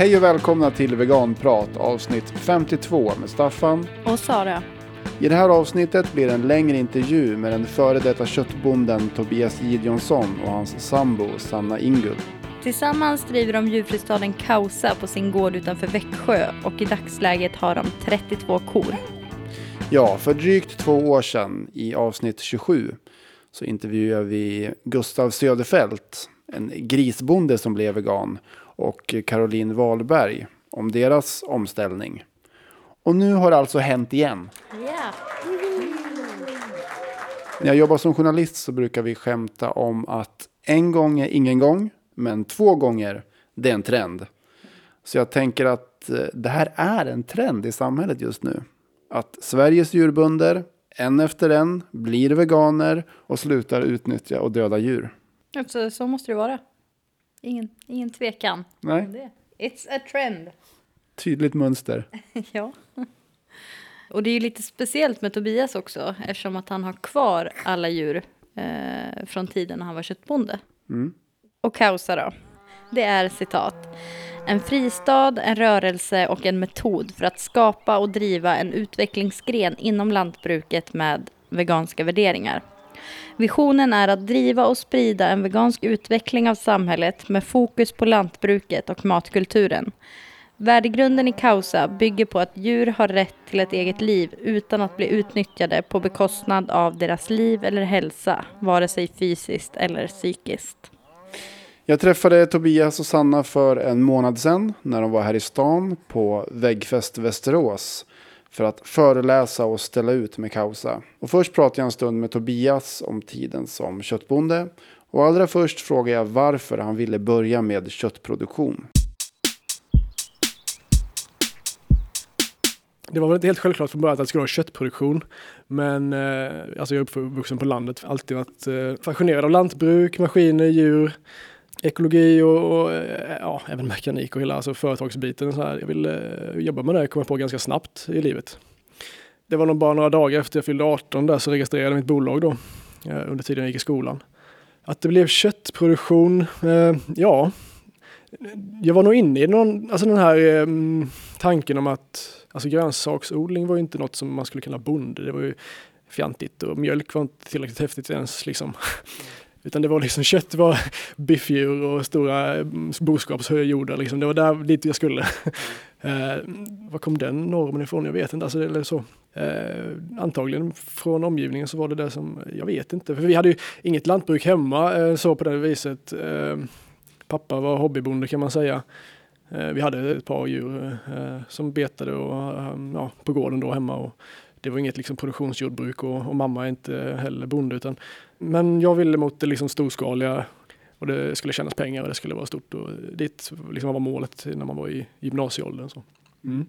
Hej och välkomna till Veganprat avsnitt 52 med Staffan. Och Sara. I det här avsnittet blir det en längre intervju med den före detta köttbonden Tobias Gideonsson och hans sambo Sanna Ingull. Tillsammans driver de djurfristaden Kausa på sin gård utanför Växjö och i dagsläget har de 32 kor. Ja, för drygt två år sedan i avsnitt 27 så intervjuar vi Gustav Söderfält, en grisbonde som blev vegan, och Caroline Wahlberg om deras omställning. Och nu har det alltså hänt igen. Yeah. När jag jobbar som journalist så brukar vi skämta om att en gång är ingen gång, men två gånger, det är en trend. Så jag tänker att eh, det här är en trend i samhället just nu. Att Sveriges djurbönder, en efter en, blir veganer och slutar utnyttja och döda djur. Alltså, så måste det vara. Ingen, ingen tvekan. Nej, om det. It's a trend. tydligt mönster. ja. Och det är ju lite speciellt med Tobias också eftersom att han har kvar alla djur eh, från tiden när han var köttbonde. Mm. Och Kausa då? Det är citat. En fristad, en rörelse och en metod för att skapa och driva en utvecklingsgren inom lantbruket med veganska värderingar. Visionen är att driva och sprida en vegansk utveckling av samhället med fokus på lantbruket och matkulturen. Värdegrunden i Kausa bygger på att djur har rätt till ett eget liv utan att bli utnyttjade på bekostnad av deras liv eller hälsa, vare sig fysiskt eller psykiskt. Jag träffade Tobias och Sanna för en månad sedan när de var här i stan på Väggfest Västerås för att föreläsa och ställa ut med Kausa. Och först pratade jag en stund med Tobias om tiden som köttbonde och allra först frågade jag varför han ville börja med köttproduktion. Det var väl inte helt självklart från början att jag skulle ha köttproduktion. Men eh, alltså jag är uppvuxen på landet, alltid varit eh, fascinerad av lantbruk, maskiner, djur, ekologi och, och eh, ja, även mekanik och hela alltså företagsbiten. Så här. Jag ville eh, jobba med det, kom jag på ganska snabbt i livet. Det var nog bara några dagar efter jag fyllde 18 där så registrerade jag mitt bolag då, eh, under tiden jag gick i skolan. Att det blev köttproduktion, eh, ja, jag var nog inne i någon, alltså den här eh, tanken om att Alltså grönsaksodling var ju inte något som man skulle kalla bonde. Det var ju fjantigt och mjölk var inte tillräckligt häftigt ens liksom. Utan det var liksom kött var biffdjur och stora mm, boskapshöjordar liksom. Det var där dit jag skulle. eh, var kom den normen ifrån? Jag vet inte. Alltså, eller så. Eh, antagligen från omgivningen så var det det som, jag vet inte. För vi hade ju inget lantbruk hemma eh, så på det viset. Eh, pappa var hobbybonde kan man säga. Eh, vi hade ett par djur eh, som betade och, eh, ja, på gården då hemma. Och det var inget liksom, produktionsjordbruk och, och mamma är inte heller bonde. Utan, men jag ville mot det liksom, storskaliga och det skulle tjänas pengar och det skulle vara stort. Och dit liksom, var målet när man var i gymnasieåldern. Så. Mm.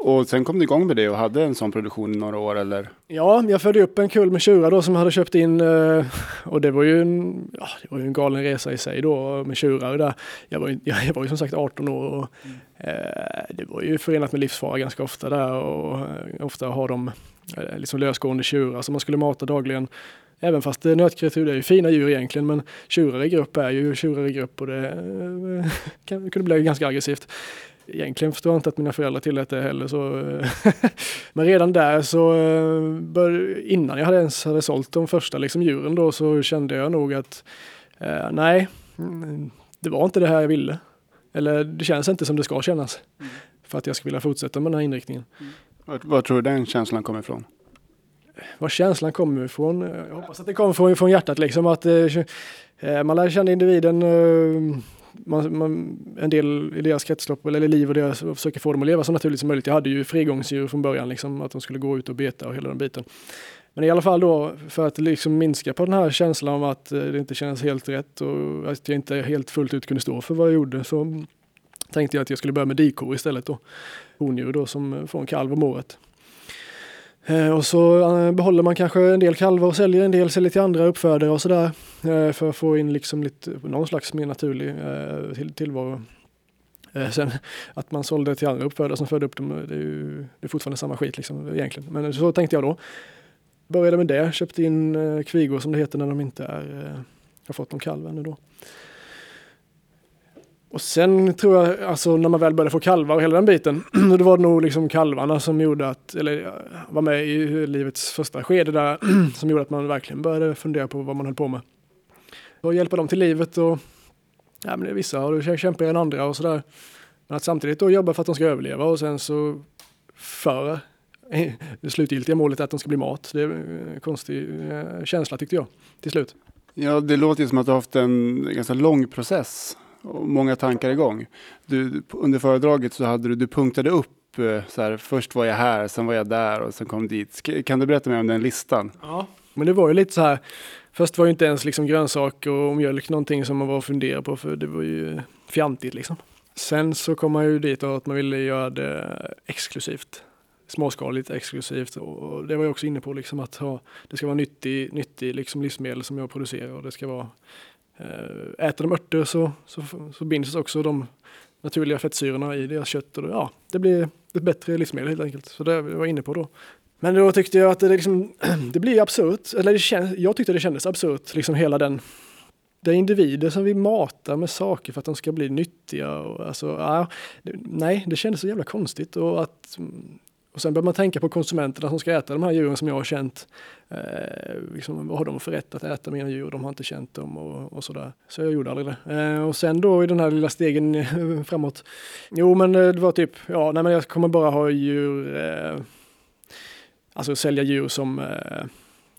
Och sen kom du igång med det och hade en sån produktion i några år eller? Ja, jag födde upp en kull med tjurar då som jag hade köpt in eh, och det var ju en, ja, det var en galen resa i sig då med tjurar där. Jag var, ju, jag var ju som sagt 18 år och mm. eh, det var ju förenat med livsfara ganska ofta där och eh, ofta har de eh, liksom lösgående tjurar som man skulle mata dagligen. Även fast nötkreatur är ju fina djur egentligen men tjurar i grupp är ju tjurar i grupp och det eh, kan, kunde bli ganska aggressivt. Egentligen förstår jag inte att mina föräldrar tillät det heller. Så, men redan där så, bör, innan jag hade ens hade sålt de första liksom, djuren då så kände jag nog att eh, nej, det var inte det här jag ville. Eller det känns inte som det ska kännas. Mm. För att jag ska vilja fortsätta med den här inriktningen. Mm. Var, var tror du den känslan kommer ifrån? Var känslan kommer ifrån? Eh, jag hoppas att det kommer från, från hjärtat liksom. Att eh, eh, man lär känna individen eh, man, man, en del i deras kretslopp eller liv och deras, och försöker få dem att leva så naturligt som möjligt. Jag hade ju frigångsdjur från början, liksom, att de skulle gå ut och beta och hela den biten. Men i alla fall då, för att liksom minska på den här känslan av att eh, det inte känns helt rätt och att jag inte helt fullt ut kunde stå för vad jag gjorde så tänkte jag att jag skulle börja med dikor istället då. Hondjur då som får en kalv om året. Eh, och så eh, behåller man kanske en del kalvar och säljer en del, säljer till andra uppfödare och sådär. Eh, för att få in liksom lite, någon slags mer naturlig till, tillvaro. Sen att man sålde till andra uppfödare som födde upp dem, det är ju det är fortfarande samma skit liksom egentligen. Men så tänkte jag då. Började med det, köpte in kvigor som det heter när de inte är, har fått någon kalv ännu då. Och sen tror jag, alltså när man väl började få kalvar och hela den biten, då var det nog liksom kalvarna som gjorde att, eller var med i livets första skede där, som gjorde att man verkligen började fundera på vad man höll på med. Och hjälpa dem till livet och, ja men det är vissa har det kämpigare än andra och sådär. Men att samtidigt då jobba för att de ska överleva och sen så för det slutgiltiga målet att de ska bli mat. Det är en konstig eh, känsla tyckte jag till slut. Ja, det låter ju som att du har haft en ganska lång process och många tankar igång. Du, under föredraget så hade du, du punktade upp eh, så här, först var jag här, sen var jag där och sen kom dit. Kan du berätta mer om den listan? Ja, men det var ju lite så här. Först var ju inte ens liksom grönsaker och mjölk någonting som man var och funderade på för det var ju fjantigt liksom. Sen så kom man ju dit och att man ville göra det exklusivt. Småskaligt, exklusivt och det var jag också inne på liksom att ha, det ska vara nyttig, nyttig liksom livsmedel som jag producerar och det ska vara Eh, äter de örter så, så, så binds också de naturliga fettsyrorna i deras kött och ja, det blir ett bättre livsmedel helt enkelt. Så det var jag inne på då. Men då tyckte jag att det, liksom, det blir absurt, eller det känns, jag tyckte det kändes absurt, liksom hela den det är individer som vi matar med saker för att de ska bli nyttiga. Och alltså, ja, nej, det kändes så jävla konstigt. Och att och sen börjar man tänka på konsumenterna som ska äta de här djuren som jag har känt. Eh, liksom, vad har de för rätt att äta mina djur? De har inte känt dem och, och sådär. Så jag gjorde aldrig det. Eh, och sen då i den här lilla stegen framåt. Jo men eh, det var typ, ja nej men jag kommer bara ha djur, eh, alltså sälja djur som eh,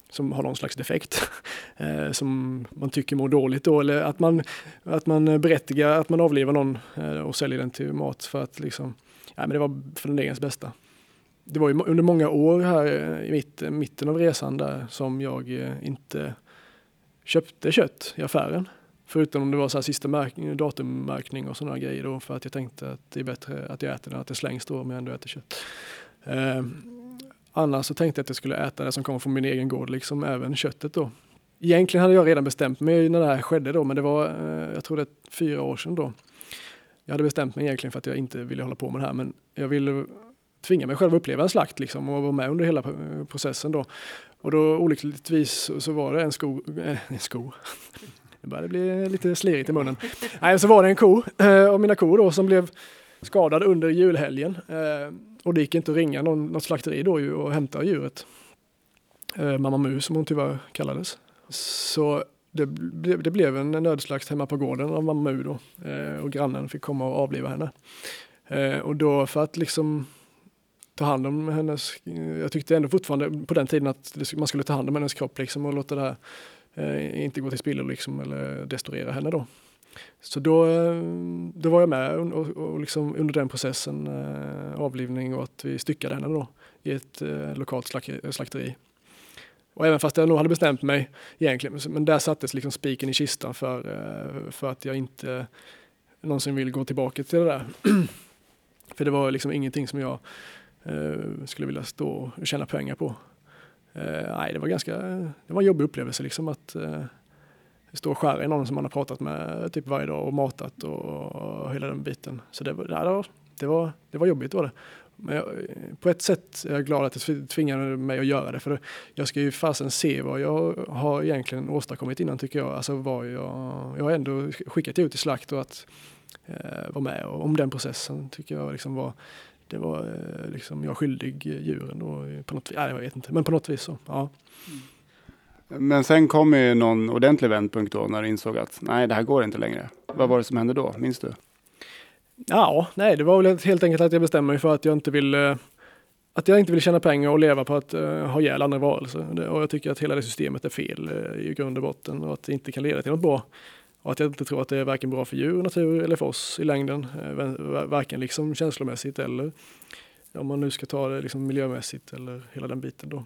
som har någon slags defekt eh, som man tycker mår dåligt då eller att man, att man berättigar att man avlivar någon eh, och säljer den till mat för att liksom, ja men det var för den egens bästa det var ju under många år här eh, i mitt, eh, mitten av resan där som jag eh, inte köpte kött i affären. Förutom om det var så här sista märkning, datummärkning och sådana grejer då för att jag tänkte att det är bättre att jag äter det än att det slängs då om jag ändå äter kött. Eh, annars så tänkte jag att jag skulle äta det som kommer från min egen gård, liksom även köttet då. Egentligen hade jag redan bestämt mig när det här skedde då, men det var, eh, jag tror det är fyra år sedan då. Jag hade bestämt mig egentligen för att jag inte ville hålla på med det här, men jag ville tvinga mig själv att uppleva en slakt liksom och vara med under hela processen då. Och då olyckligtvis så var det en sko, eh, en sko. Det började bli lite slirigt i munnen. Nej, så var det en ko eh, och mina kor då som blev skadad under julhelgen. Eh, och det gick inte att ringa någon, något slakteri då ju och hämta djuret. Mamma Mu som hon tyvärr kallades. Så det, det, blev en nödslakt hemma på gården av Mamma Mu då. och grannen fick komma och avliva henne. och då för att liksom ta hand om hennes, jag tyckte ändå fortfarande på den tiden att man skulle ta hand om hennes kropp liksom och låta det här eh, inte gå till spillo liksom eller destruera henne då. Så då, eh, då var jag med och, och liksom under den processen, eh, avlivning och att vi styckade henne då i ett eh, lokalt slakteri. Och även fast jag nog hade bestämt mig egentligen, men där sattes liksom spiken i kistan för, eh, för att jag inte någonsin vill gå tillbaka till det där. för det var liksom ingenting som jag Eh, skulle vilja stå och tjäna pengar på. Eh, nej, det var ganska, det var en jobbig upplevelse liksom att eh, stå och skära i någon som man har pratat med typ varje dag och matat och, och hela den biten. Så det var, det var, det var, det var jobbigt var det. Men jag, på ett sätt är jag glad att det tvingade mig att göra det. För jag ska ju fasen se vad jag har egentligen åstadkommit innan tycker jag. Alltså vad jag, jag har ändå skickat ut i slakt och att eh, vara med och, om den processen tycker jag liksom var det var eh, liksom jag skyldig djuren då på något vis. Nej, jag vet inte, men på något vis så. Ja. Men sen kom ju någon ordentlig vändpunkt då när du insåg att nej, det här går inte längre. Vad var det som hände då? Minns du? Ja, nej, det var väl helt enkelt att jag bestämde mig för att jag inte vill att jag inte vill tjäna pengar och leva på att uh, ha ihjäl andra varelser. Och jag tycker att hela det systemet är fel uh, i grund och botten och att det inte kan leda till något bra. Och att jag inte tror att det är varken bra för djur, natur eller för oss i längden. Eh, varken liksom känslomässigt eller om man nu ska ta det liksom miljömässigt eller hela den biten då.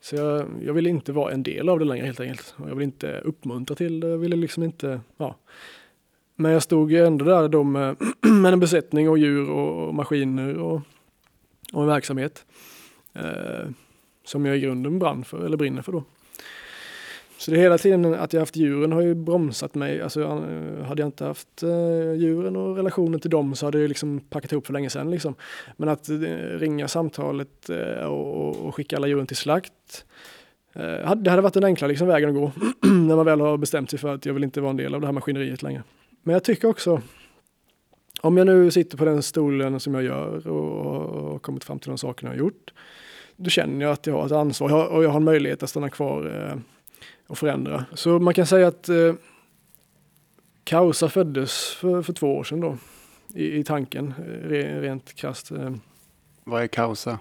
Så jag, jag vill inte vara en del av det längre helt enkelt. Jag vill inte uppmuntra till det, jag ville liksom inte, ja. Men jag stod ju ändå där då med, med en besättning och djur och, maskiner och, och en verksamhet. Eh, som jag i grunden brann för, eller brinner för då. Så det är hela tiden att jag haft djuren har ju bromsat mig. Alltså, eh, hade jag inte haft eh, djuren och relationen till dem så hade jag liksom packat ihop för länge sedan. Liksom. Men att eh, ringa samtalet och, och, skicka alla djuren till slakt. det hade varit den enkla liksom, vägen att gå. när man väl har bestämt sig för att jag vill inte vara en del av det här maskineriet längre. Men jag tycker också om jag nu sitter på den stolen som jag gör och har kommit fram till de sakerna jag har gjort, då känner jag att jag har ett ansvar och jag har en möjlighet att stanna kvar eh, och förändra. Så man kan säga att eh, Kausa föddes för, för två år sedan då, i, i tanken, eh, rent krasst. Eh. Vad är Kausa?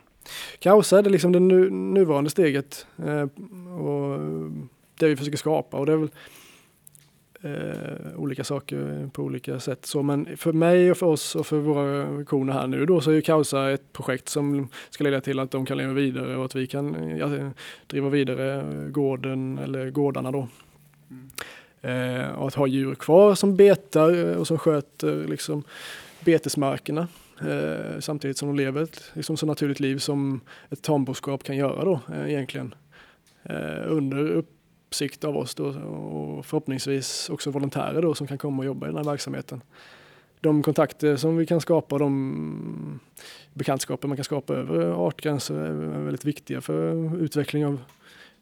Kausa är det liksom det nu, nuvarande steget eh, och det vi försöker skapa och det är väl eh, olika saker på olika sätt. Så, men för mig och för oss och för våra koner här nu då så är ju Kausa ett projekt som ska leda till att de kan leva vidare och att vi kan ja, driva vidare gården eller gårdarna då. Mm. Eh, och att ha djur kvar som betar och som sköter liksom betesmarkerna. Eh, samtidigt som de lever ett liksom så naturligt liv som ett tamboskap kan göra då eh, egentligen. Eh, under upp, uppsikt av oss då, och förhoppningsvis också volontärer då som kan komma och jobba i den här verksamheten. De kontakter som vi kan skapa, de bekantskaper man kan skapa över artgränser är väldigt viktiga för utveckling av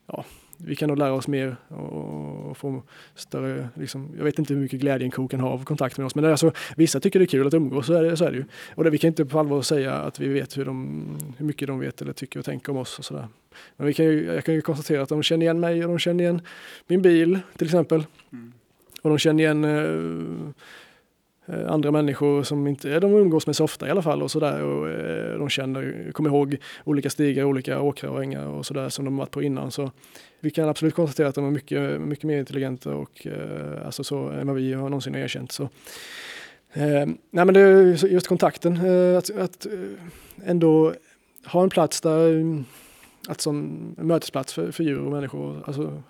ja, vi kan nog lära oss mer och få större, liksom, jag vet inte hur mycket glädje en ko kan ha av kontakt med oss, men alltså, vissa tycker det är kul att umgås, så är det, så är det ju. Och det, vi kan inte på allvar säga att vi vet hur, de, hur mycket de vet eller tycker och tänker om oss och sådär. Men vi kan ju, jag kan ju konstatera att de känner igen mig och de känner igen min bil till exempel. Mm. Och de känner igen eh, Eh, andra människor som inte de umgås med så ofta i alla fall och sådär. Och eh, de känner, kommer ihåg olika stigar, olika åkrar och ängar och sådär som de varit på innan. Så vi kan absolut konstatera att de är mycket, mycket mer intelligenta och eh, alltså så än vad vi har någonsin erkänt. Så. Eh, nej men det är just kontakten, eh, att, att ändå ha en plats där, att som en mötesplats för, för djur och människor, alltså,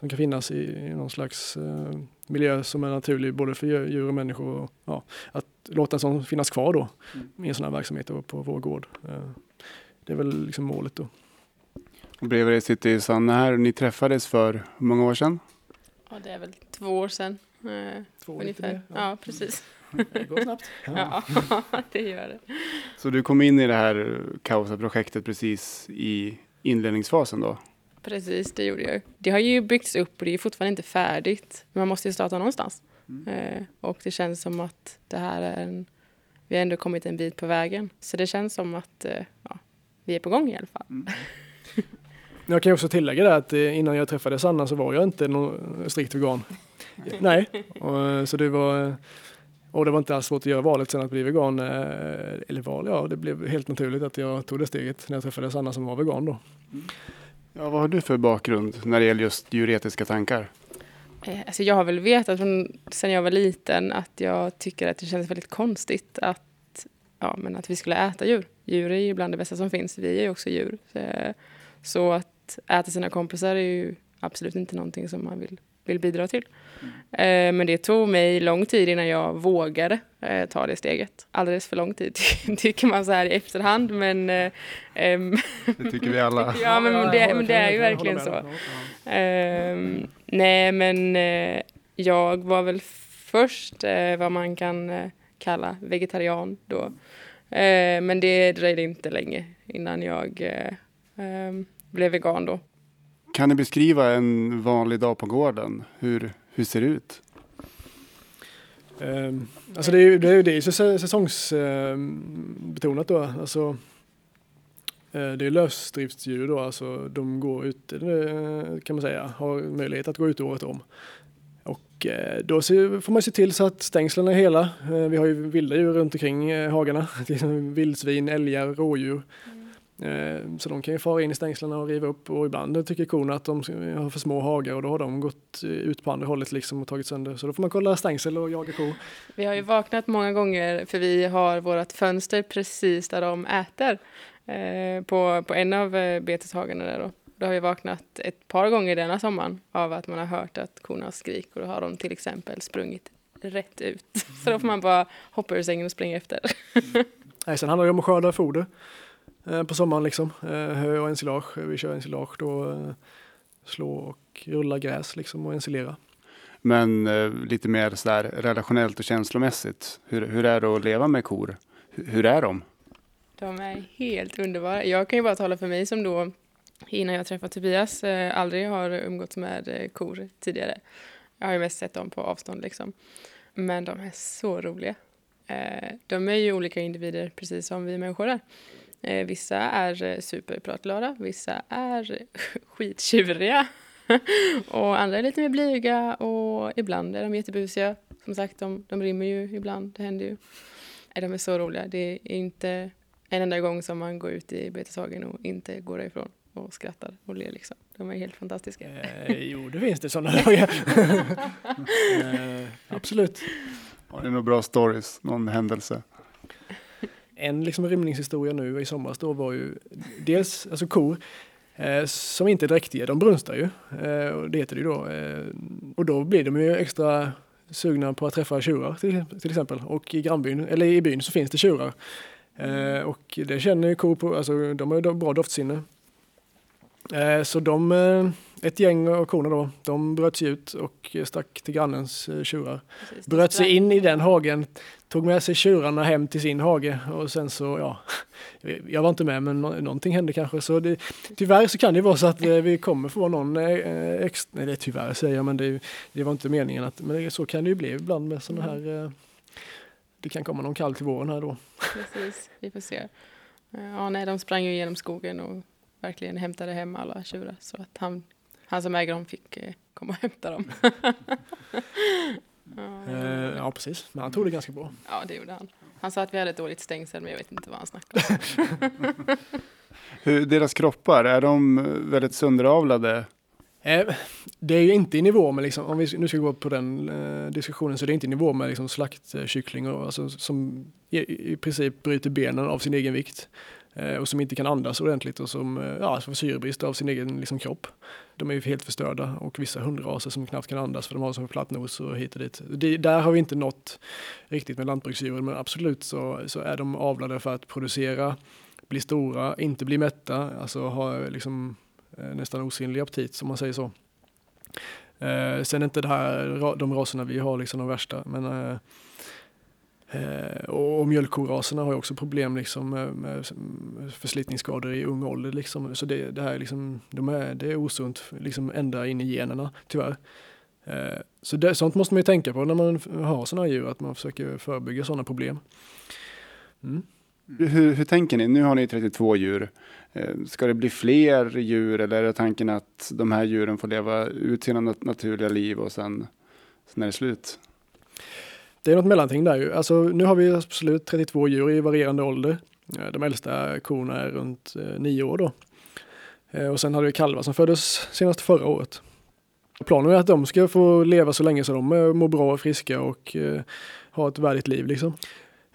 som kan finnas i, i någon slags eh, miljö som är naturlig både för djur och människor. Och, ja, att låta en sån finnas kvar då mm. i en sån här verksamhet på vår gård. Eh, det är väl liksom målet då. Och bredvid dig sitter Sanna här. Ni träffades för hur många år sedan? Ja, det är väl två år sedan. Eh, två år ungefär. Ja. ja, precis. Det går snabbt. Ja. ja, det gör det. Så du kom in i det här Kausa-projektet precis i inledningsfasen då? Precis, det gjorde jag. Det har ju byggts upp och det är fortfarande inte färdigt. Men man måste ju starta någonstans. Mm. Eh, och det känns som att det här är en... Vi har ändå kommit en bit på vägen. Så det känns som att eh, ja, vi är på gång i alla fall. Mm. Jag kan också tillägga det att eh, innan jag träffade Sanna så var jag inte någon strikt vegan. Nej, och, så det var... Och det var inte alls svårt att göra valet sen att bli vegan. Eller val, ja det blev helt naturligt att jag tog det steget när jag träffade Sanna som var vegan då. Ja, vad har du för bakgrund när det gäller just djuretiska tankar? Eh, alltså jag har väl vetat från, sen jag var liten att jag tycker att det känns väldigt konstigt att, ja, men att vi skulle äta djur. Djur är ju bland det bästa som finns. Vi är ju också djur. Eh, så att äta sina kompisar är ju absolut inte någonting som man vill, vill bidra till. Mm. Men det tog mig lång tid innan jag vågade eh, ta det steget. Alldeles för lång tid tycker man så här i efterhand men... Eh, det tycker vi alla. ja men det, men det är ju verkligen så. Um, nej men jag var väl först vad man kan kalla vegetarian då. men det dröjde inte länge innan jag ehm, blev vegan då. Kan ni beskriva en vanlig dag på gården? Hur, hur ser det ut? Um, alltså det är ju det är, det är säsongsbetonat ehm, um, då. Alltså, eh, det är lösdriftsdjur då, alltså de går ute eh, kan man säga, har möjlighet att gå ut året om. Och eh, då får man se till så att stängslen är hela. vi har ju vilda djur runt omkring hagarna, vildsvin, älgar, rådjur. Eh, så de kan ju fara in i stängslen och riva upp och ibland tycker korna att de har för små hagar och då har de gått ut på andra hållet liksom och tagit sönder. Så då får man kolla stängsel och jaga kor. Vi har ju vaknat många gånger för vi har vårt fönster precis där de äter. Eh, på, på en av eh, beteshagarna där då. Då har vi vaknat ett par gånger denna sommaren av att man har hört att korna skriker och då har de till exempel sprungit rätt ut. Så då får man bara hoppa ur sängen och springa efter. Nej, sen handlar det om att skörda foder. Eh, på sommaren liksom. Eh, hö och ensilage. Vi kör ensilage då. Eh, slå och rulla gräs liksom och ensilera. Men eh, lite mer sådär relationellt och känslomässigt. Hur, hur är det att leva med kor? Hur, hur är de? De är helt underbara. Jag kan ju bara tala för mig som då innan jag träffade Tobias eh, aldrig har umgåtts med eh, kor tidigare. Jag har ju mest sett dem på avstånd liksom. Men de är så roliga. Eh, de är ju olika individer precis som vi människor är. Eh, vissa är eh, superpratglada, vissa är skittjuriga och andra är lite mer blyga och ibland är de jättebusiga. Som sagt, de, de rymmer ju ibland, det händer ju. Eh, De är så roliga. Det är inte en enda gång som man går ut i beteshagen och inte går därifrån och skrattar och ler liksom. De är helt fantastiska. Eh, jo, det finns det sådana dagar. eh, absolut. Har ni några bra stories? Någon händelse? En liksom rymningshistoria nu i somras då var ju dels alltså kor eh, som inte är dräktiga, de brunstar ju. Eh, och det heter det ju då. Eh, och då blir de ju extra sugna på att träffa tjurar till, till exempel. Och i grannbyn, eller i byn så finns det tjurar. Eh, och det känner ju kor på, alltså de har ju bra doftsinne. Eh, så de, eh, ett gäng av korna då, de bröt sig ut och stack till grannens eh, tjurar. Precis, Bröt sig in i den hagen, tog med sig tjurarna hem till sin hage och sen så, ja, jag var inte med men nå- någonting hände kanske. Så det, tyvärr så kan det vara så att vi kommer få någon extra, nej det är tyvärr säger jag men det, det var inte meningen att, men så kan det ju bli ibland med sådana här, eh, det kan komma någon kall till våren här då. Precis, vi får se. Ja, nej, de sprang ju genom skogen och verkligen hämtade hem alla tjurar så att han, han som äger dem fick eh, komma och hämta dem. ja, Eh, ja precis, men han tog det ganska bra. ja, det gjorde han. Han sa att vi hade ett dåligt stängsel men jag vet inte vad han snackade om. Hur, deras kroppar, är de väldigt sönderavlade? Eh, det är ju inte i nivå med, liksom, om vi nu ska gå på den eh, diskussionen, så det är inte i nivå med liksom, slaktkyckling och, alltså, som i, i princip bryter benen av sin egen vikt. Eh, och som inte kan andas ordentligt och som eh, ja, får syrebrist av sin egen liksom, kropp. De är ju helt förstörda och vissa hundraser som knappt kan andas för de har som platt nos och hit och dit. Det, där har vi inte nått riktigt med lantbruksdjuren men absolut så, så är de avlade för att producera, bli stora, inte bli mätta, alltså ha liksom eh, nästan osynlig aptit som man säger så. Eh, sen är inte det här, de raserna vi har liksom de värsta, men eh, eh, och, och mjölkkoraserna har ju också problem liksom med, med förslitningsskador i ung ålder liksom. Så det, det här är liksom, de är, det är osunt liksom ända in i generna tyvärr. Eh, så det, sånt måste man ju tänka på när man har sådana här djur, att man försöker förebygga sådana problem. Mm. Hur, hur tänker ni? Nu har ni 32 djur. Eh, ska det bli fler djur eller är det tanken att de här djuren får leva ut sina naturliga liv och sen, sen är det slut? Det är något mellanting där ju. Alltså, nu har vi absolut 32 djur i varierande ålder. Eh, de äldsta korna är runt eh, nio år då. Eh, Och sen hade vi kalvar som föddes senast förra året. Planen är att de ska få leva så länge som de eh, mår bra och friska och eh, ett värdigt liv liksom.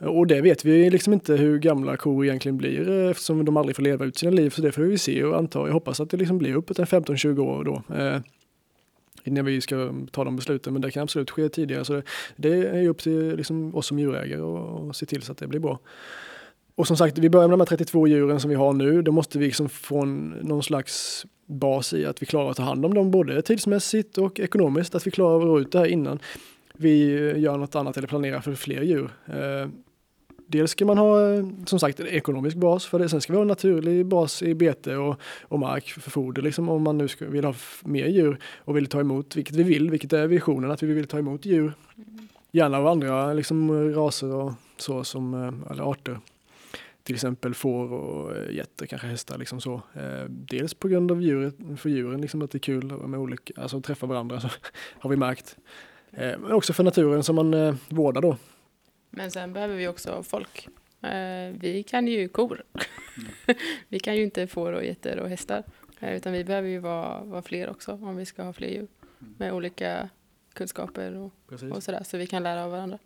Eh, och det vet vi liksom inte hur gamla kor egentligen blir eftersom de aldrig får leva ut sina liv. Så det får vi se och anta. Jag hoppas att det liksom blir uppåt en 15-20 år då. Eh, innan vi ska ta de besluten. Men det kan absolut ske tidigare. Så det, det är upp till liksom oss som djurägare och, och se till så att det blir bra. Och som sagt, vi börjar med de här 32 djuren som vi har nu. Då måste vi liksom få en, någon slags bas i att vi klarar att ta hand om dem både tidsmässigt och ekonomiskt. Att vi klarar att ro ut det här innan vi gör något annat eller planerar för fler djur. Eh, Dels ska man ha eh, som sagt en ekonomisk bas för det. Sen ska vi ha en naturlig bas i bete och, och mark för foder. Liksom, om man nu ska, vill ha mer djur och vill ta emot, vilket vi vill, vilket är visionen, att vi vill ta emot djur. Gärna av andra liksom, raser och så som, eh, eller arter. Till exempel får och eh, getter, kanske hästar. Liksom så. Dels på grund av djuret, för djuren, liksom att det är kul med olika, alltså träffa varandra, så har vi märkt. Men också för naturen som man vårdar då. Men sen behöver vi också folk. Eh, vi kan ju kor. vi kan ju inte får och getter och hästar. Eh, utan vi behöver ju vara, vara fler också om vi ska ha fler djur. Med olika kunskaper och, och sådär. Så vi kan lära av varandra.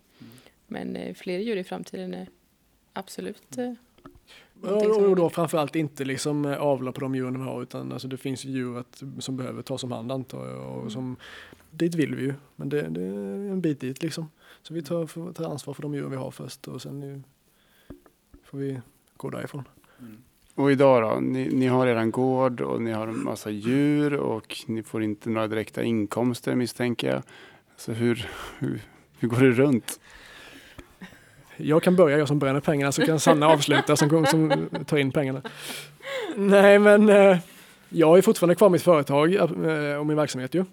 Men eh, fler djur i framtiden är absolut Och, då framförallt inte liksom avla på de djuren vi har utan alltså det finns ju djur att, som behöver tas om hand antar jag. Och som, dit vill vi ju, men det, det är en bit dit liksom. Så vi tar, får ta ansvar för de djur vi har först och sen nu får vi gå därifrån. Och idag då? Ni, ni har eran gård och ni har en massa djur och ni får inte några direkta inkomster misstänker jag. Så hur, hur, hur går det runt? Jag kan börja, jag som bränner pengarna, så kan Sanna avsluta som, som tar in pengarna. Nej men eh, jag ju fortfarande kvar mitt företag eh, och min verksamhet ju.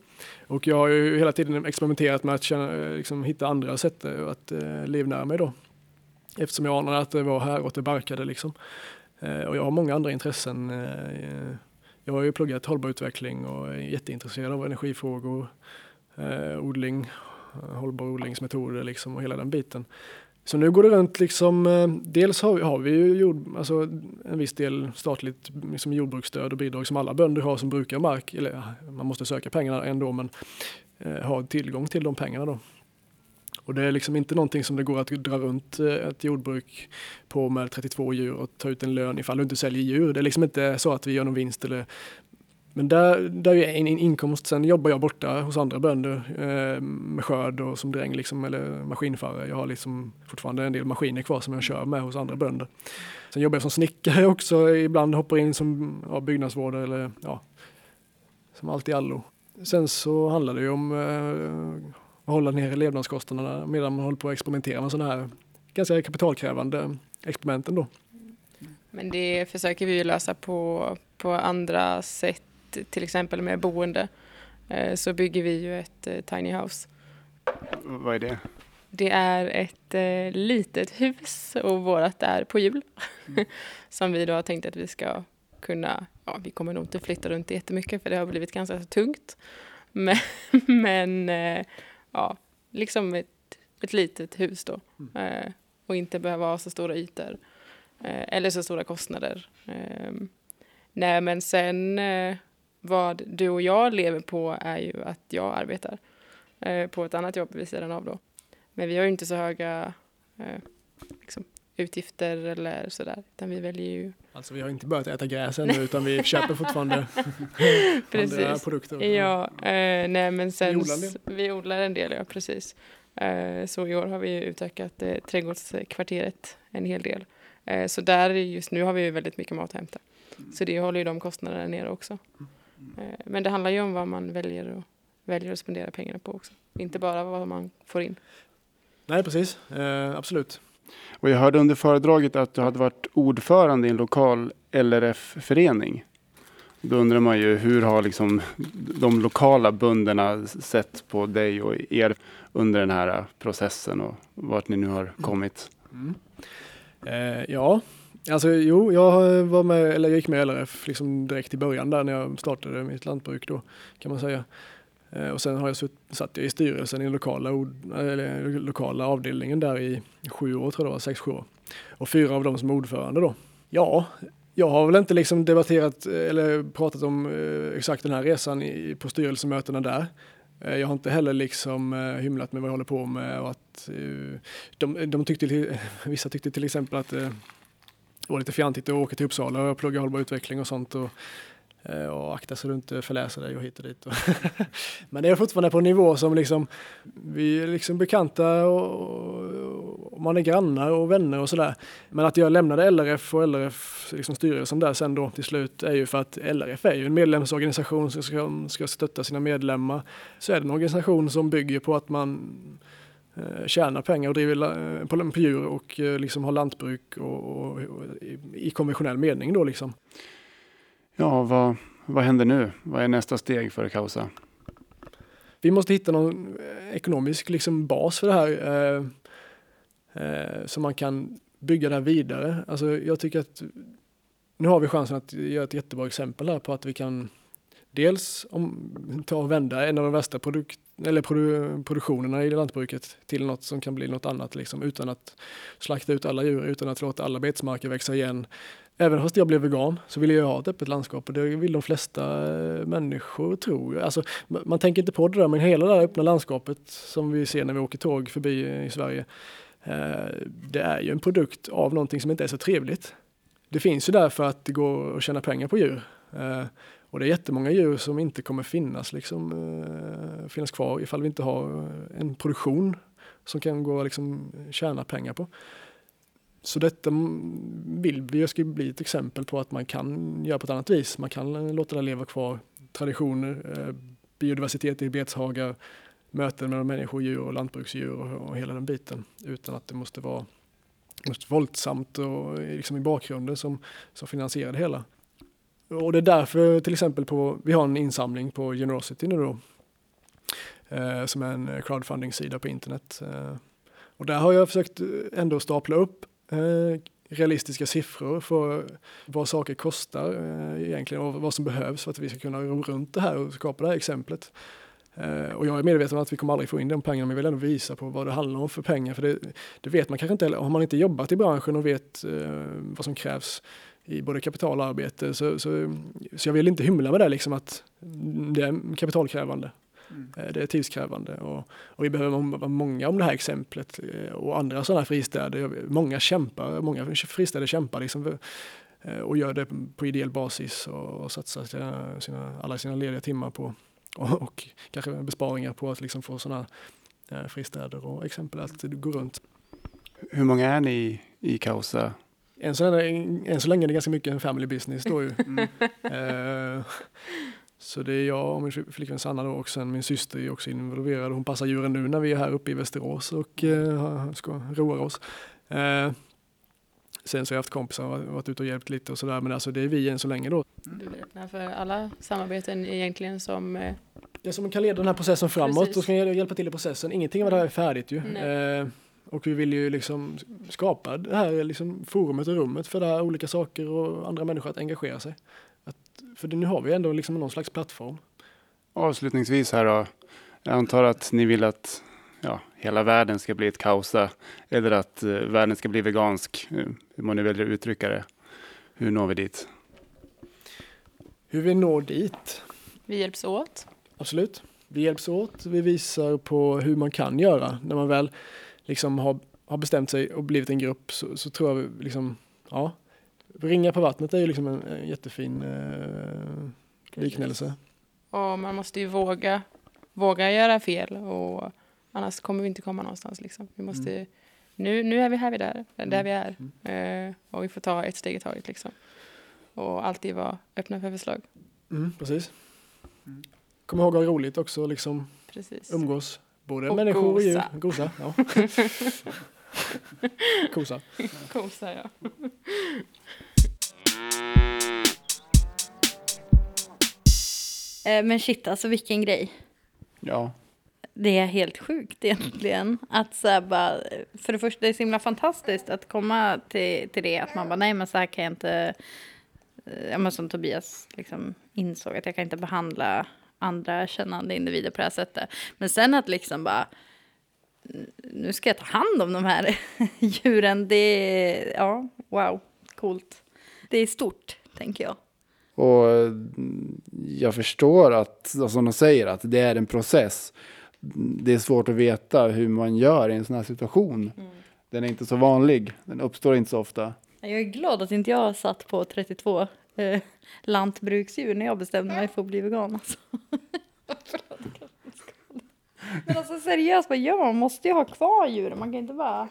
Och jag har ju hela tiden experimenterat med att känna, eh, liksom, hitta andra sätt eh, att eh, livnära mig då. Eftersom jag anade att det var här och det barkade liksom. Eh, och jag har många andra intressen. Eh, jag har ju pluggat hållbar utveckling och är jätteintresserad av energifrågor, eh, odling, hållbar odlingsmetoder liksom och hela den biten. Så nu går det runt liksom, eh, dels har vi, har vi ju jord, alltså en viss del statligt liksom jordbruksstöd och bidrag som alla bönder har som brukar mark, eller man måste söka pengarna ändå men eh, har tillgång till de pengarna då. Och det är liksom inte någonting som det går att dra runt eh, ett jordbruk på med 32 djur och ta ut en lön ifall du inte säljer djur. Det är liksom inte så att vi gör någon vinst eller men där, där är en inkomst. Sen jobbar jag borta hos andra bönder eh, med skörd och som dräng liksom, eller maskinförare. Jag har liksom fortfarande en del maskiner kvar som jag kör med hos andra bönder. Sen jobbar jag som snickare också. Ibland hoppar in som ja, byggnadsvårdare eller ja, som allt i allo. Sen så handlar det ju om eh, att hålla nere levnadskostnaderna medan man håller på att experimentera med sådana här ganska kapitalkrävande experiment ändå. Men det försöker vi ju lösa på, på andra sätt till exempel med boende eh, så bygger vi ju ett eh, tiny house. Vad är det? Det är ett eh, litet hus och vårat är på hjul. Mm. som vi då har tänkt att vi ska kunna, ja vi kommer nog inte flytta runt jättemycket för det har blivit ganska tungt. Men, men ja, liksom ett, ett litet hus då. Mm. och inte behöva ha så stora ytor. eller så stora kostnader. Ehm, nej men sen vad du och jag lever på är ju att jag arbetar eh, på ett annat jobb vid sidan av då. Men vi har ju inte så höga eh, liksom, utgifter eller sådär, utan vi väljer ju... Alltså vi har inte börjat äta gräs ännu utan vi köper fortfarande andra produkter. Ja, eh, nej men sen... Vi odlar en del. Vi odlar en del, ja precis. Eh, så i år har vi utökat eh, trädgårdskvarteret en hel del. Eh, så där just nu har vi väldigt mycket mat att hämta. Så det håller ju de kostnaderna nere också. Mm. Eh, men det handlar ju om vad man väljer, och, väljer att spendera pengarna på också. Inte bara vad man får in. Nej, precis. Eh, absolut. Och jag hörde under föredraget att du hade varit ordförande i en lokal LRF-förening. Då undrar man ju hur har liksom de lokala bönderna sett på dig och er under den här processen och vart ni nu har kommit? Mm. Eh, ja, Alltså jo, jag var med, eller jag gick med LRF liksom direkt i början där när jag startade mitt lantbruk då kan man säga. Eh, och sen har jag sutt, satt jag i styrelsen i den lokala, eller, lokala avdelningen där i sju år tror jag det var, sex, sju år. Och fyra av dem som ordförande då. Ja, jag har väl inte liksom debatterat eh, eller pratat om eh, exakt den här resan i, på styrelsemötena där. Jag har inte heller liksom hymlat med vad jag håller på med och att de, de tyckte, vissa tyckte till exempel att det var lite fjantigt att åka till Uppsala och plugga hållbar utveckling och sånt. Och, eh, och akta så du inte förläser dig och hit och dit. Men det är fortfarande på en nivå som liksom, vi är liksom bekanta och, och man är grannar och vänner och sådär. Men att jag lämnade LRF och LRF liksom styrelsen där sen då till slut är ju för att LRF är ju en medlemsorganisation som ska, ska stötta sina medlemmar. Så är det en organisation som bygger på att man tjänar pengar och driver eh, på, på djur och eh, liksom har lantbruk och, och, och i konventionell mening då liksom. Ja, vad, vad händer nu? Vad är nästa steg för Kausa? Vi måste hitta någon ekonomisk liksom bas för det här eh, eh, så man kan bygga det här vidare. Alltså jag tycker att nu har vi chansen att göra ett jättebra exempel här på att vi kan dels om, ta och vända en av de värsta produkt, eller produ, produktionerna i lantbruket till något som kan bli något annat liksom, utan att slakta ut alla djur, utan att låta alla betesmarker växa igen. Även fast jag blev vegan så ville jag ha ett öppet landskap och det vill de flesta eh, människor människor jag. Alltså, man tänker inte på det där men hela det där öppna landskapet som vi ser när vi åker tåg förbi eh, i Sverige. Eh, det är ju en produkt av någonting som inte är så trevligt. Det finns ju där för att det går att tjäna pengar på djur. Och det är jättemånga djur som inte kommer finnas, liksom, eh, finnas kvar ifall vi inte har eh, en produktion som kan gå liksom eh, tjäna pengar på. Så detta vill vi ska bli ett exempel på att man kan göra på ett annat vis. Man kan eh, låta det leva kvar. Traditioner, eh, biodiversitet i beteshagar, möten mellan människor, djur och lantbruksdjur och, och hela den biten utan att det måste vara just våldsamt och liksom i bakgrunden som, som finansierar det hela. Och det är därför till exempel på, vi har en insamling på Generosity nu då. Eh, som är en eh, crowdfunding-sida på internet. Eh, och där har jag försökt eh, ändå stapla upp eh, realistiska siffror för vad saker kostar eh, egentligen och vad som behövs för att vi ska kunna ro runt det här och skapa det här exemplet. Eh, och jag är medveten om att vi kommer aldrig få in de pengarna men jag vill ändå visa på vad det handlar om för pengar för det, det vet man kanske inte heller. Har man inte jobbat i branschen och vet eh, vad som krävs i både kapital och arbete så, så, så jag vill inte hymla med det liksom att det är kapitalkrävande. Eh, Det är tidskrävande och, och vi behöver vara många om det här exemplet eh, och andra sådana fristäder. Många kämpar, många fristäder kämpar liksom för, eh, och gör det på ideell basis och, och satsar sina, sina, alla sina lediga timmar på och, och kanske besparingar på att liksom få sådana fristäder och exempel att gå runt. Hur många är ni i, Kausa? Än så, länge, än så länge är det ganska mycket en family business då ju. Eh, så det är jag och min flickvän Sanna då och sen min syster är också involverad. Hon passar djuren nu när vi är här uppe i Västerås och eh, ska roa oss. Eh, sen så har jag haft kompisar och varit ute och hjälpt lite och sådär men alltså det är vi än så länge då. Du är öppna för alla samarbeten egentligen som eh, Det som kan leda den här processen framåt Precis. och ska hjälpa till i processen. Ingenting av det här är färdigt ju. Och vi vill ju liksom skapa det här liksom forumet och rummet för det här olika saker och andra människor att engagera sig. Att, för det, nu har vi ändå liksom någon slags plattform. Avslutningsvis här då. Jag antar att ni vill att ja, hela världen ska bli ett Kausa eller att eh, världen ska bli vegansk. eh, Hur man nu väljer att uttrycka det. Hur når vi dit? Hur vi når dit? vi hjälps åt. Absolut. Vi hjälps åt, vi visar på hur man kan göra. När man väl liksom har, har bestämt sig och blivit en grupp så, så tror jag vi liksom, ja, ringa på vattnet är ju liksom en, en jättefin eh, liknelse. Och man måste ju våga, våga göra fel och annars kommer vi inte komma någonstans. Liksom. Vi måste, Mm. nu, nu är vi här vi där, där vi är. Mm. Eh, och vi får ta ett steg i taget. Liksom. Och alltid vara öppna för förslag. Mm, precis. Kom ihåg att ha roligt också, liksom Precis. umgås. Både Och människor och djur. gosa. Ja. Kosa. Kosa, ja. Eh, Men shit, alltså vilken grej. Ja, Det är helt sjukt egentligen. Att så här bara, för det första, det är så himla fantastiskt att komma till, till det. Att man bara, nej men så här kan jag inte, eh, ja men som Tobias liksom insåg, att jag kan inte behandla andra kännande individer på det här sättet. Men sen att liksom bara, nu ska jag ta hand om de här djuren. Det är, ja, wow, coolt. Det är stort, tänker jag. och mm, jag förstår att, som de säger, att det är en process. Det är svårt att veta hur man gör i en sån här situation. Den är inte så vanlig, den uppstår inte så ofta. Jag är glad att inte jag satt på 32 eh, lantbruksdjur när jag bestämde mig för att bli vegan. Alltså. Men alltså seriöst, vad gör man? Man måste ju ha kvar djuren. Man kan inte bara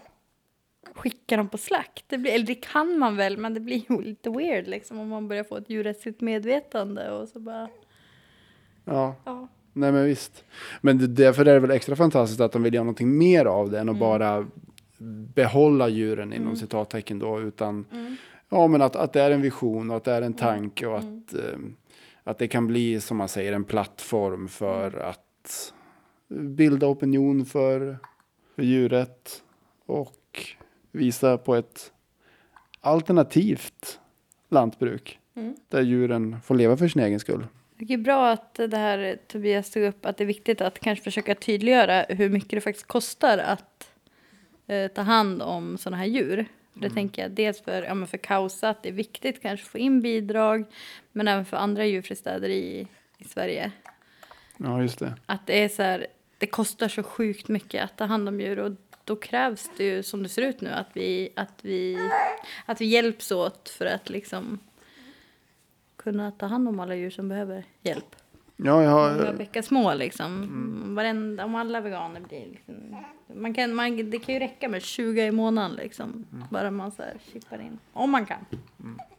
skicka dem på slakt. Det blir, eller det kan man väl, men det blir ju lite weird liksom om man börjar få ett djurrättsligt medvetande och så bara, Ja, ja. nej men visst. Men det, därför är det väl extra fantastiskt att de vill göra någonting mer av det än att bara behålla djuren inom citattecken då, utan ja, men att, att det är en vision och att det är en tanke och att, eh, att det kan bli, som man säger, en plattform för att bilda opinion för, för djuret och visa på ett alternativt lantbruk där djuren får leva för sin egen skull. Det är bra att det här Tobias tog upp att det är viktigt att kanske försöka tydliggöra hur mycket det faktiskt kostar att eh, ta hand om sådana här djur. Det tänker jag dels för, ja, för Kausa att det är viktigt kanske få in bidrag men även för andra djurfristäder i, i Sverige. Ja, just det. Att det är så här, det kostar så sjukt mycket att ta hand om djur och då krävs det ju som det ser ut nu att vi, att vi, att vi hjälps åt för att liksom kunna ta hand om alla djur som behöver hjälp. Ja, jag Många har, bäckar små liksom. Varenda, om alla veganer blir liksom, man kan, man, Det kan ju räcka med 20 i månaden liksom. Bara man så här chippar in. Om man kan.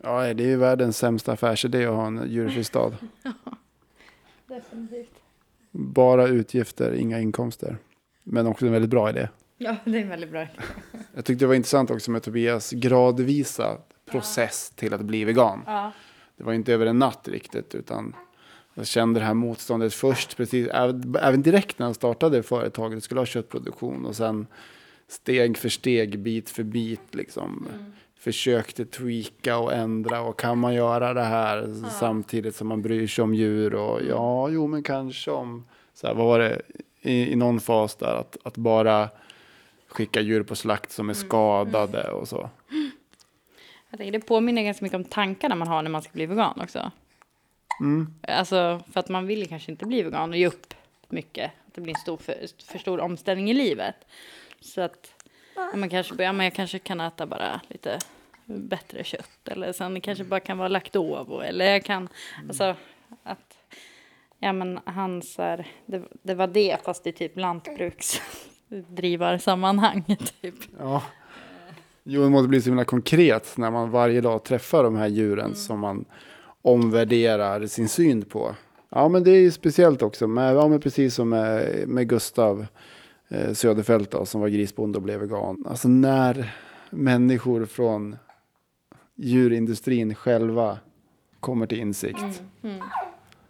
ja, det är ju världens sämsta affärsidé att ha en djurfri stad. Definitivt. Bara utgifter, inga inkomster. Men också en väldigt bra idé. Ja, det är en väldigt bra. Jag tyckte det var intressant också med Tobias gradvisa process till att bli vegan. Ja. Det var inte över en natt riktigt, utan jag kände det här motståndet först, precis, även direkt när han startade företaget, skulle ha köttproduktion och sen steg för steg, bit för bit liksom försökte tweaka och ändra och kan man göra det här samtidigt som man bryr sig om djur och ja, jo men kanske om, så här, vad var det i, i någon fas där, att, att bara skicka djur på slakt som är skadade och så. Jag tänker, det påminner ganska mycket om tankarna man har när man ska bli vegan också. Mm. Alltså, för att man vill kanske inte bli vegan och ge upp mycket. Att det blir en stor, för, för stor omställning i livet. Så att man kanske, ja, men jag kanske kan äta bara lite bättre kött. Eller sen kanske bara kan vara laktovo. Eller jag kan, alltså att, ja men hans är, det, det var det fast i typ lantbruksdrivarsammanhang typ. Ja. Jo, det måste bli så himla konkret när man varje dag träffar de här djuren som man omvärderar sin syn på. Ja, men det är ju speciellt också, med, ja, men precis som med, med Gustav eh, Söderfält då, som var grisbonde och blev vegan. Alltså när människor från djurindustrin själva kommer till insikt.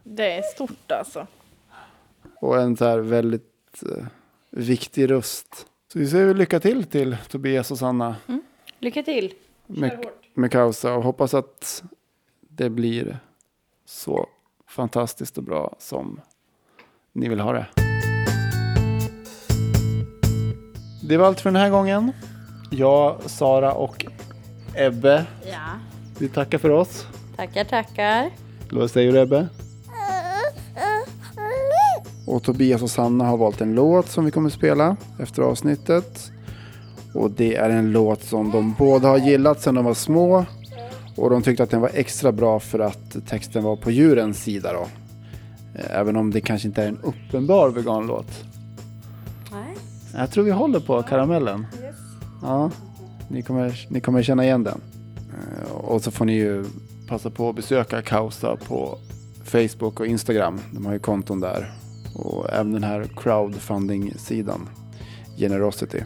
Det är stort alltså. Och en så här väldigt eh, viktig röst. Så vi säger lycka till till Tobias och Sanna. Lycka till. med, med Kausa och hoppas att det blir så fantastiskt och bra som ni vill ha det. Det var allt för den här gången. Jag, Sara och Ebbe, Ja. vi tackar för oss. Tackar, tackar. Vad säger du Ebbe? Och Tobias och Sanna har valt en låt som vi kommer spela efter avsnittet. Och det är en låt som de båda har gillat sedan de var små. Och de tyckte att den var extra bra för att texten var på djurens sida då. Eh, Även om det kanske inte är en uppenbar veganlåt. Nej. Jag tror vi håller på karamellen. Ja, ni kommer, ni kommer känna igen den. Eh, Och så får ni ju passa på att besöka Kausa på Facebook och Instagram. De har ju konton där. Och även den här crowdfunding-sidan. Generosity.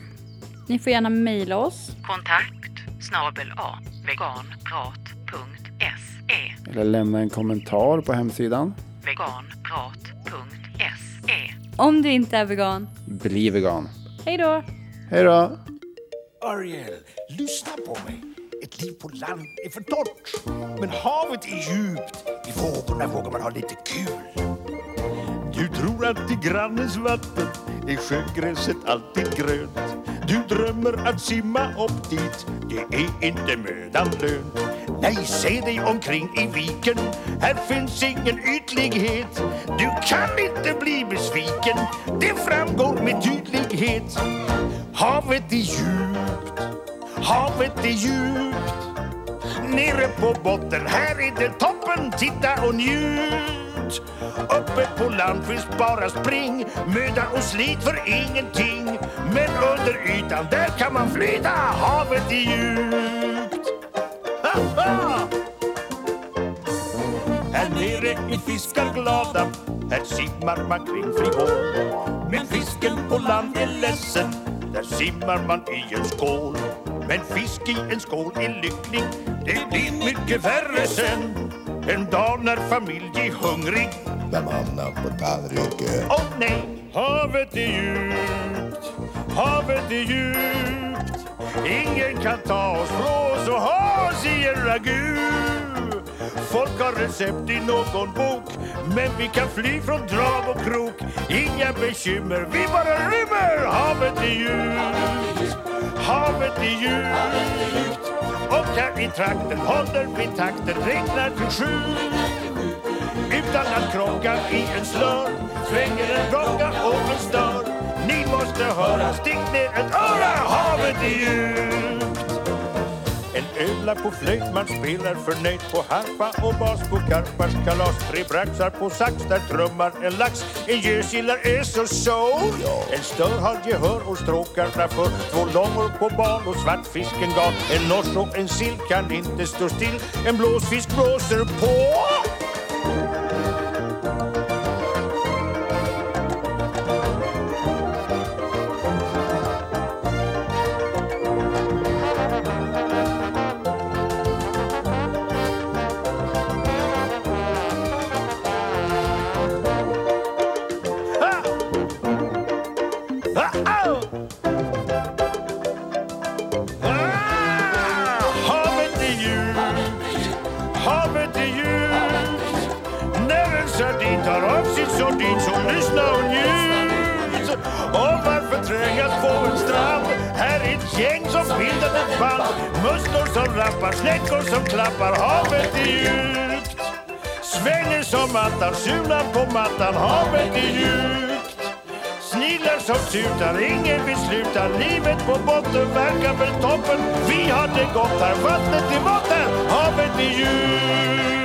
Ni får gärna mejla oss. Kontakt snabel A veganprat.se Eller lämna en kommentar på hemsidan. veganprat.se Om du inte är vegan. Bli vegan. Hej då! Hej då! Ariel, lyssna på mig. Ett liv på land är för torrt. Men havet är djupt. I vågorna vågar man ha lite kul. Du tror att i grannens vatten är sjögräset alltid grönt. Du drömmer att simma upp dit, det är inte mödan lönt. Nej, se dig omkring i viken, här finns ingen ytlighet. Du kan inte bli besviken, det framgår med tydlighet. Havet är djupt, havet är djupt. Nere på botten, här är det toppen, titta och njut. Uppe på land finns bara spring, möda och slit för ingenting. Men under ytan, där kan man flyta, havet är djupt. Ha-ha! Här nere är fiskar glada, här simmar man kring frivån. Men fisken på land är ledsen, där simmar man i en skål. Men fisk i en skål är lycklig, det blir mycket värre sen. En dag när familj är hungrig, med mannen på tallriken. åh nej! Havet är djupt, havet är djupt. Ingen kan ta oss från oss och ha oss i en ragu. Folk har recept i någon bok, men vi kan fly från drag och krok. Inga bekymmer, vi bara rymmer. Havet är djupt, havet är djupt. Och här i trakten håller vi takten, räknar till sju. Utan att krocka i en slör Svänger en rocka och en stör Ni måste höra, stick ner ett öra Havet är djupt ödla på flöjt, man spelar förnöjt på harpa och bas på karpars kalas. Tre braxar på sax, där trummar en lax. En gös gillar ös och soul En stör har gehör och stråkarna för. Två långor på bal och svartfisken gal. En nors och en sill kan inte stå still. En blåsfisk blåser på rappar, snäckor som klappar, havet är djupt. Svänger som attan, sulan på mattan, havet är djupt. Sniglar som tutar, ingen vill sluta Livet på botten verkar väl toppen Vi har det gott här, vattnet i botten Havet är djupt